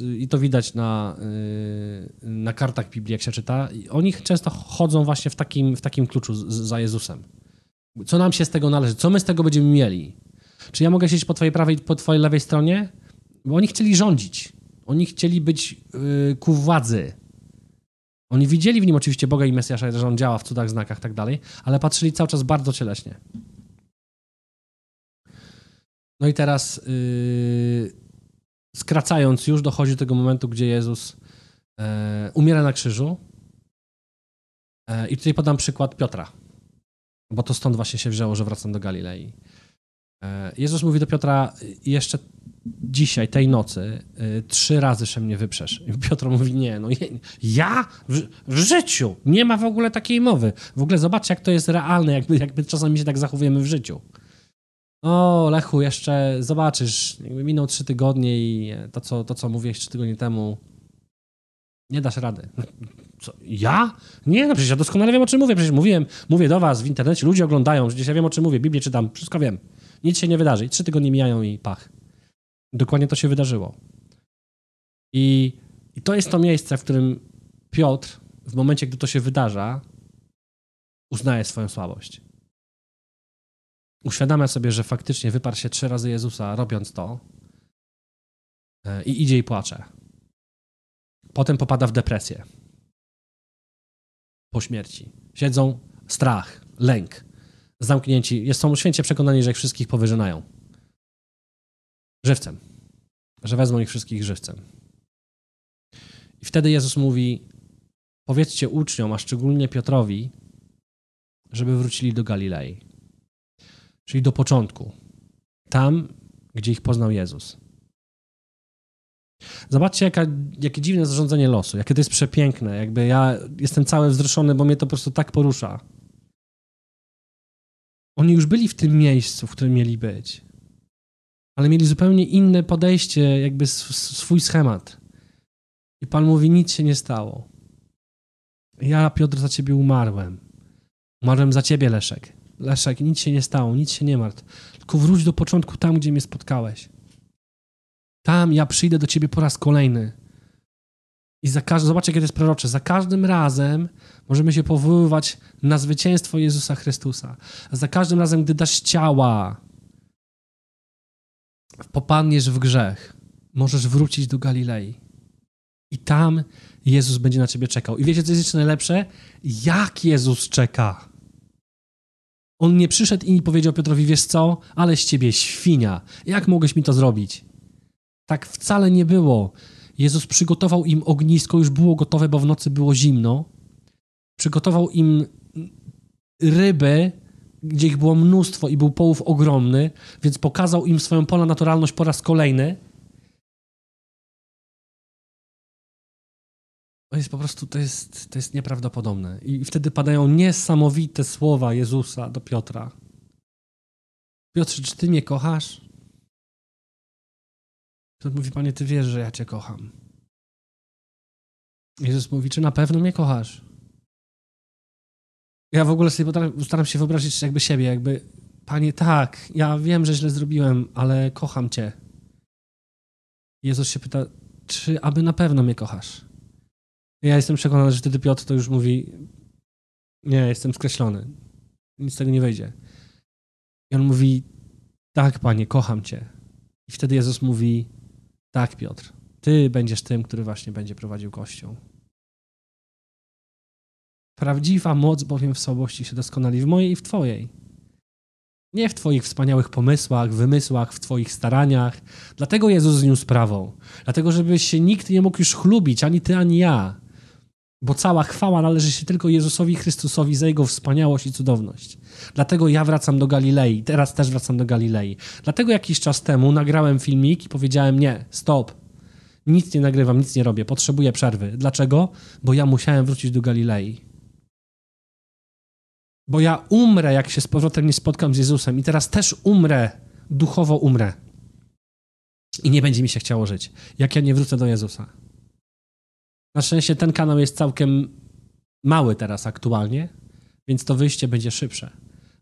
y, i to widać na, y, na kartach Biblii, jak się czyta. Oni często chodzą właśnie w takim, w takim kluczu za Jezusem. Co nam się z tego należy? Co my z tego będziemy mieli? Czy ja mogę siedzieć po twojej prawej, po twojej lewej stronie? Bo oni chcieli rządzić. Oni chcieli być y, ku władzy. Oni widzieli w nim oczywiście Boga i Mesjasza, że on działa w cudach, znakach tak dalej, ale patrzyli cały czas bardzo cieleśnie. No i teraz yy, skracając już, dochodzi do tego momentu, gdzie Jezus e, umiera na krzyżu. E, I tutaj podam przykład Piotra, bo to stąd właśnie się wzięło, że wracam do Galilei. E, Jezus mówi do Piotra jeszcze dzisiaj, tej nocy, e, trzy razy się mnie wyprzesz. I Piotr mówi, nie, no ja w, w, życiu nie ma w ogóle takiej mowy. W ogóle zobaczcie, jak to jest realne, jakby, jakby czasami się tak zachowujemy w życiu. O, Lechu, jeszcze zobaczysz, jakby minął trzy tygodnie i to co, to, co mówiłeś trzy tygodnie temu, nie dasz rady. Co, ja? Nie, no przecież ja doskonale wiem, o czym mówię. Przecież mówiłem, mówię do was w internecie, ludzie oglądają, przecież ja wiem, o czym mówię, Biblię czytam, wszystko wiem. Nic się nie wydarzy. I trzy tygodnie mijają i pach. Dokładnie to się wydarzyło. I, I to jest to miejsce, w którym Piotr, w momencie, gdy to się wydarza, uznaje swoją słabość uświadamia sobie, że faktycznie wyparł się trzy razy Jezusa, robiąc to e, i idzie i płacze. Potem popada w depresję. Po śmierci. Siedzą strach, lęk, zamknięci. Są święcie przekonani, że ich wszystkich powyżynają. Żywcem. Że wezmą ich wszystkich żywcem. I wtedy Jezus mówi: Powiedzcie uczniom, a szczególnie Piotrowi, żeby wrócili do Galilei czyli do początku, tam, gdzie ich poznał Jezus. Zobaczcie, jaka, jakie dziwne zarządzanie losu, jakie to jest przepiękne. Jakby ja jestem cały wzruszony, bo mnie to po prostu tak porusza. Oni już byli w tym miejscu, w którym mieli być, ale mieli zupełnie inne podejście, jakby swój schemat. I Pan mówi: Nic się nie stało. Ja, Piotr, za ciebie umarłem. Umarłem za ciebie, Leszek. Leszek, nic się nie stało, nic się nie martw. Tylko wróć do początku tam, gdzie mnie spotkałeś. Tam ja przyjdę do ciebie po raz kolejny. I za każdym, zobaczcie, jakie jest prorocze. Za każdym razem możemy się powoływać na zwycięstwo Jezusa Chrystusa. Za każdym razem, gdy dasz ciała, popadniesz w grzech, możesz wrócić do Galilei. I tam Jezus będzie na ciebie czekał. I wiecie, co jest jeszcze najlepsze? Jak Jezus czeka? On nie przyszedł i nie powiedział Piotrowi, wiesz co, ale z ciebie świnia. Jak mogłeś mi to zrobić? Tak wcale nie było. Jezus przygotował im ognisko, już było gotowe, bo w nocy było zimno. Przygotował im ryby, gdzie ich było mnóstwo i był połów ogromny, więc pokazał im swoją ponadnaturalność po raz kolejny. To jest po prostu, to jest, to jest nieprawdopodobne. I wtedy padają niesamowite słowa Jezusa do Piotra. Piotrze, czy ty mnie kochasz? Piotr mówi, panie, ty wiesz, że ja cię kocham. Jezus mówi, czy na pewno mnie kochasz? Ja w ogóle sobie staram się wyobrazić jakby siebie, jakby, panie, tak, ja wiem, że źle zrobiłem, ale kocham cię. Jezus się pyta, czy aby na pewno mnie kochasz? Ja jestem przekonany, że wtedy Piotr to już mówi, nie, jestem skreślony. Nic z tego nie wejdzie. I on mówi, tak, panie, kocham cię. I wtedy Jezus mówi, tak, Piotr, ty będziesz tym, który właśnie będzie prowadził Kościół. Prawdziwa moc bowiem w słabości się doskonali w mojej i w twojej. Nie w twoich wspaniałych pomysłach, wymysłach, w twoich staraniach. Dlatego Jezus zniósł prawo. Dlatego, żeby się nikt nie mógł już chlubić, ani ty, ani ja. Bo cała chwała należy się tylko Jezusowi Chrystusowi za Jego wspaniałość i cudowność. Dlatego ja wracam do Galilei, teraz też wracam do Galilei. Dlatego jakiś czas temu nagrałem filmik i powiedziałem nie, stop, nic nie nagrywam, nic nie robię, potrzebuję przerwy. Dlaczego? Bo ja musiałem wrócić do Galilei. Bo ja umrę, jak się z powrotem nie spotkam z Jezusem i teraz też umrę, duchowo umrę. I nie będzie mi się chciało żyć, jak ja nie wrócę do Jezusa. Na szczęście ten kanał jest całkiem mały teraz aktualnie, więc to wyjście będzie szybsze.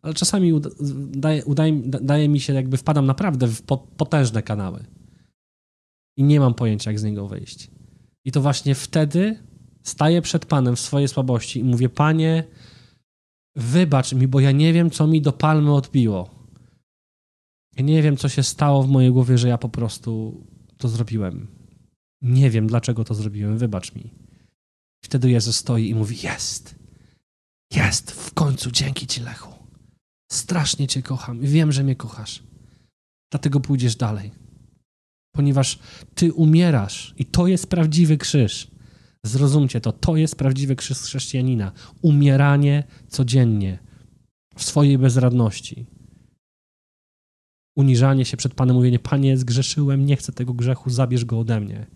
Ale czasami udaje, udaje, daje mi się, jakby wpadam naprawdę w potężne kanały. I nie mam pojęcia, jak z niego wyjść. I to właśnie wtedy staję przed Panem w swojej słabości i mówię: Panie, wybacz mi, bo ja nie wiem, co mi do palmy odbiło. Ja nie wiem, co się stało w mojej głowie, że ja po prostu to zrobiłem. Nie wiem, dlaczego to zrobiłem, wybacz mi. Wtedy Jezus stoi i mówi: Jest, jest, w końcu, dzięki Ci, Lechu. Strasznie Cię kocham i wiem, że mnie kochasz. Dlatego pójdziesz dalej. Ponieważ Ty umierasz i to jest prawdziwy krzyż. Zrozumcie to, to jest prawdziwy krzyż chrześcijanina. Umieranie codziennie w swojej bezradności uniżanie się przed Panem, mówienie, Panie, zgrzeszyłem, nie chcę tego grzechu, zabierz go ode mnie.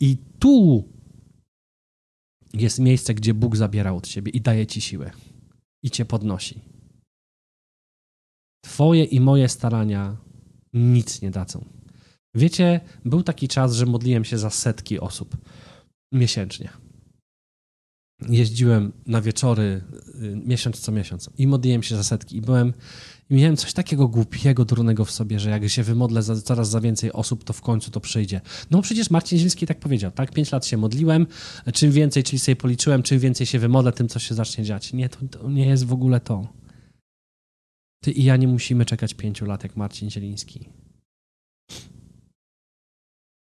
I tu jest miejsce, gdzie Bóg zabiera od ciebie i daje ci siłę i cię podnosi. Twoje i moje starania nic nie dadzą. Wiecie, był taki czas, że modliłem się za setki osób miesięcznie. Jeździłem na wieczory y, miesiąc co miesiąc i modliłem się za setki i byłem i miałem coś takiego głupiego, durnego w sobie, że jak się wymodlę za, coraz za więcej osób, to w końcu to przyjdzie. No przecież Marcin Zielski tak powiedział, tak? Pięć lat się modliłem, czym więcej, czyli sobie policzyłem, czym więcej się wymodlę, tym coś się zacznie dziać. Nie, to, to nie jest w ogóle to. Ty i ja nie musimy czekać pięciu lat jak Marcin Zieliński.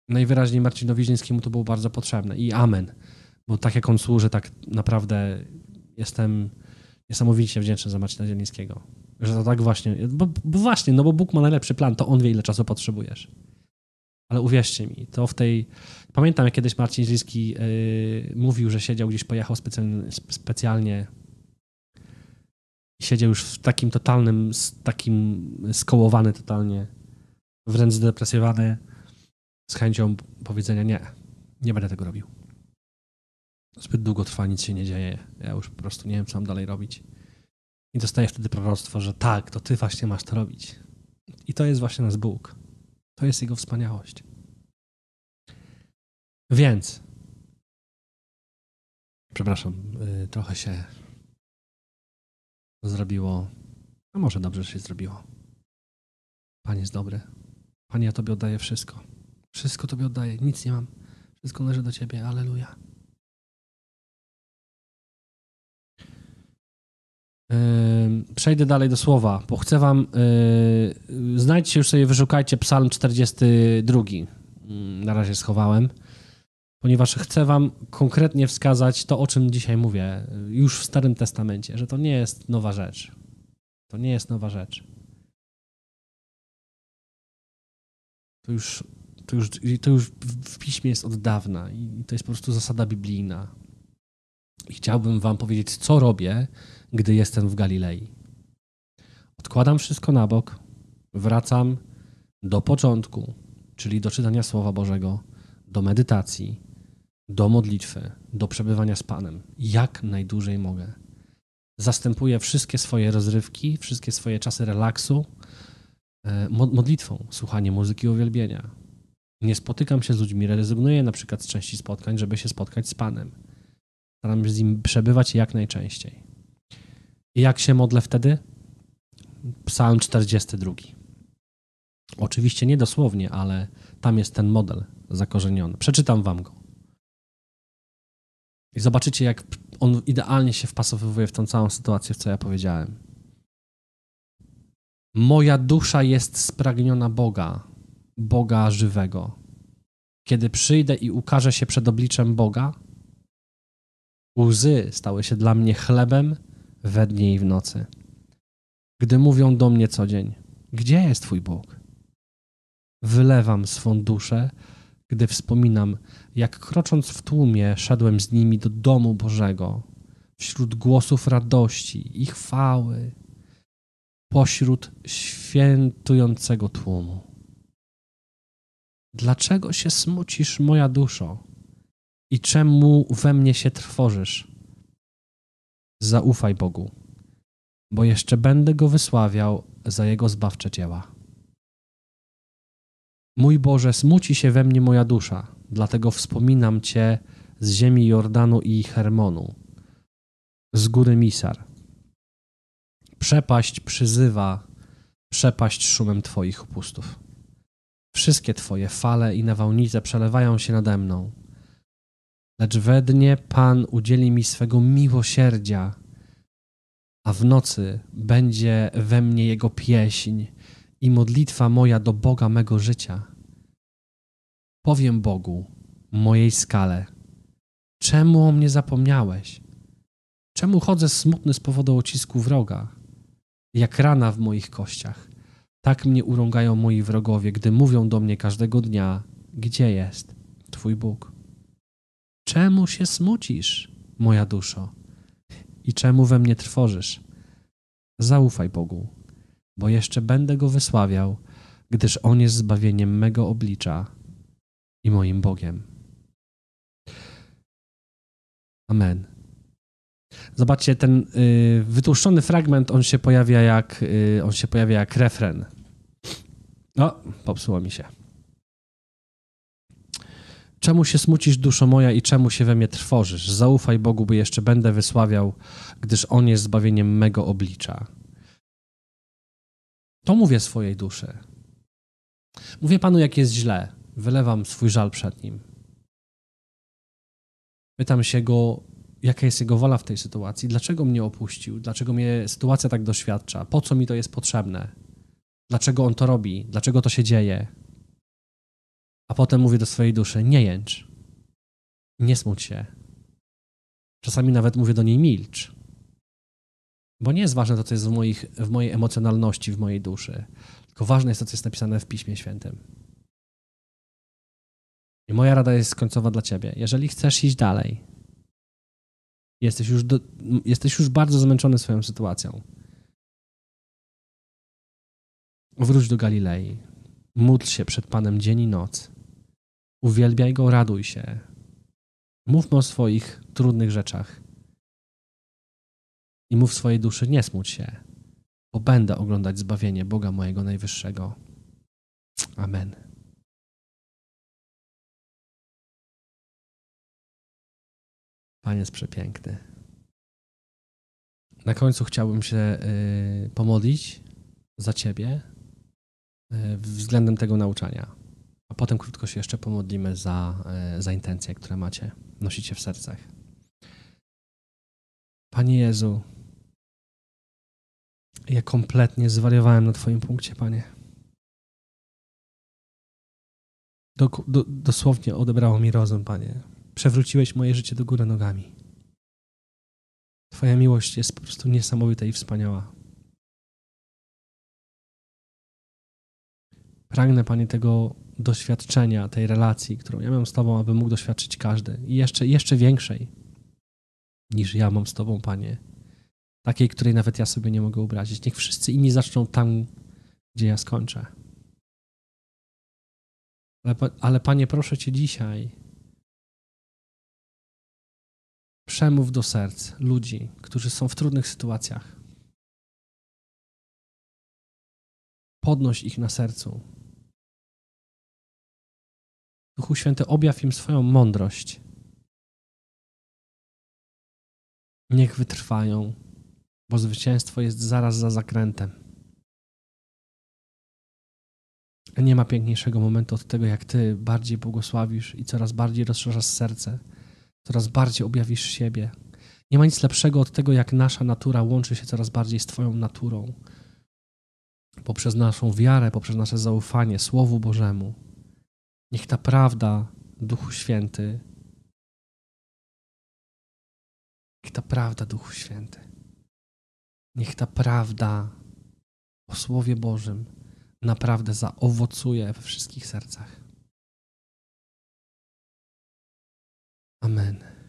Najwyraźniej Marcinowi Zielińskiemu to było bardzo potrzebne i amen. Bo tak jak on służy, tak naprawdę jestem niesamowicie wdzięczny za Marcina Zielińskiego. Że to tak właśnie, bo, bo, właśnie, no bo Bóg ma najlepszy plan, to On wie, ile czasu potrzebujesz. Ale uwierzcie mi, to w tej... Pamiętam, jak kiedyś Marcin Zieliński yy, mówił, że siedział gdzieś, pojechał specjalnie, specjalnie siedział już w takim totalnym, takim skołowany totalnie, wręcz zdepresjowany, z chęcią powiedzenia nie, nie będę tego robił. Zbyt długo trwa, nic się nie dzieje. Ja już po prostu nie wiem, co mam dalej robić. I dostaję wtedy proroctwo, że tak, to ty właśnie masz to robić. I to jest właśnie nasz Bóg. To jest Jego wspaniałość. Więc, przepraszam, yy, trochę się zrobiło A może dobrze się zrobiło. Pan jest dobry. Panie, ja Tobie oddaję wszystko. Wszystko Tobie oddaję. Nic nie mam. Wszystko należy do Ciebie. Aleluja. Przejdę dalej do słowa, bo chcę wam. Yy, znajdźcie już sobie, wyszukajcie Psalm 42. Yy, Na razie schowałem, ponieważ chcę wam konkretnie wskazać to, o czym dzisiaj mówię, yy, już w Starym Testamencie, że to nie jest nowa rzecz. To nie jest nowa rzecz. To już, to już, to już w piśmie jest od dawna i to jest po prostu zasada biblijna. I chciałbym wam powiedzieć, co robię, gdy jestem w Galilei. Odkładam wszystko na bok, wracam do początku, czyli do czytania Słowa Bożego, do medytacji, do modlitwy, do przebywania z Panem, jak najdłużej mogę. Zastępuję wszystkie swoje rozrywki, wszystkie swoje czasy relaksu e, mo- modlitwą, słuchaniem muzyki uwielbienia. Nie spotykam się z ludźmi, rezygnuję na przykład z części spotkań, żeby się spotkać z Panem. Staram się z nim przebywać jak najczęściej. Jak się modlę wtedy? Psalm 42. Oczywiście nie dosłownie, ale tam jest ten model zakorzeniony. Przeczytam wam go. I zobaczycie, jak on idealnie się wpasowuje w tą całą sytuację, w co ja powiedziałem. Moja dusza jest spragniona Boga, Boga żywego. Kiedy przyjdę i ukażę się przed obliczem Boga, łzy stały się dla mnie chlebem we dnie i w nocy. Gdy mówią do mnie co dzień, gdzie jest Twój Bóg? Wylewam swą duszę, gdy wspominam, jak krocząc w tłumie szedłem z nimi do domu Bożego, wśród głosów radości i chwały, pośród świętującego tłumu. Dlaczego się smucisz, moja duszo? I czemu we mnie się trwożysz? Zaufaj Bogu, bo jeszcze będę go wysławiał za jego zbawcze dzieła. Mój Boże, smuci się we mnie moja dusza, dlatego wspominam Cię z ziemi Jordanu i Hermonu, z góry Misar. Przepaść przyzywa, przepaść szumem Twoich upustów. Wszystkie Twoje fale i nawałnice przelewają się nade mną. Lecz we dnie Pan udzieli mi swego miłosierdzia, a w nocy będzie we mnie Jego pieśń i modlitwa moja do Boga mego życia. Powiem Bogu, mojej skale, czemu o mnie zapomniałeś? Czemu chodzę smutny z powodu ucisku wroga? Jak rana w moich kościach. Tak mnie urągają moi wrogowie, gdy mówią do mnie każdego dnia, gdzie jest Twój Bóg? Czemu się smucisz, moja duszo? I czemu we mnie trwożysz? Zaufaj Bogu, bo jeszcze będę go wysławiał, gdyż on jest zbawieniem mego oblicza i moim Bogiem. Amen. Zobaczcie, ten y, wytłuszczony fragment, on się pojawia jak, y, on się pojawia jak refren. O, popsuło mi się. Czemu się smucisz, duszo moja, i czemu się we mnie trwożysz? Zaufaj Bogu, bo jeszcze będę wysławiał, gdyż On jest zbawieniem mego oblicza. To mówię swojej duszy. Mówię Panu, jak jest źle. Wylewam swój żal przed Nim. Pytam się Go, jaka jest Jego wola w tej sytuacji, dlaczego mnie opuścił, dlaczego mnie sytuacja tak doświadcza, po co mi to jest potrzebne, dlaczego On to robi, dlaczego to się dzieje. A potem mówię do swojej duszy: nie jęcz, nie smuć się. Czasami nawet mówię do niej: milcz. Bo nie jest ważne to, co jest w, moich, w mojej emocjonalności, w mojej duszy, tylko ważne jest to, co jest napisane w Piśmie Świętym. I moja rada jest końcowa dla ciebie. Jeżeli chcesz iść dalej, jesteś już, do, jesteś już bardzo zmęczony swoją sytuacją, wróć do Galilei. Módl się przed Panem dzień i noc. Uwielbiaj Go, raduj się. Mówmy o swoich trudnych rzeczach. I mów swojej duszy, nie smuć się, bo będę oglądać zbawienie Boga mojego Najwyższego. Amen. Pan jest przepiękny. Na końcu chciałbym się y, pomodlić za ciebie y, względem tego nauczania. A potem krótko się jeszcze pomodlimy za, y, za intencje, które macie, nosicie w sercach. Panie Jezu, ja kompletnie zwariowałem na Twoim punkcie, Panie. Do, do, dosłownie odebrało mi rozum, Panie. Przewróciłeś moje życie do góry nogami. Twoja miłość jest po prostu niesamowita i wspaniała. Pragnę, Panie, tego doświadczenia, tej relacji, którą ja mam z Tobą, aby mógł doświadczyć każdy. I jeszcze, jeszcze większej niż ja mam z Tobą, Panie. Takiej, której nawet ja sobie nie mogę obrazić. Niech wszyscy inni zaczną tam, gdzie ja skończę. Ale, ale Panie, proszę Cię dzisiaj, przemów do serc ludzi, którzy są w trudnych sytuacjach. Podnoś ich na sercu. Duchu Święty, objaw im swoją mądrość. Niech wytrwają, bo zwycięstwo jest zaraz za zakrętem. Nie ma piękniejszego momentu od tego, jak Ty bardziej błogosławisz i coraz bardziej rozszerzasz serce, coraz bardziej objawisz siebie. Nie ma nic lepszego od tego, jak nasza natura łączy się coraz bardziej z Twoją naturą. Poprzez naszą wiarę, poprzez nasze zaufanie Słowu Bożemu. Niech ta prawda, Duchu Święty, niech ta prawda, Duchu Święty, niech ta prawda o Słowie Bożym naprawdę zaowocuje we wszystkich sercach. Amen.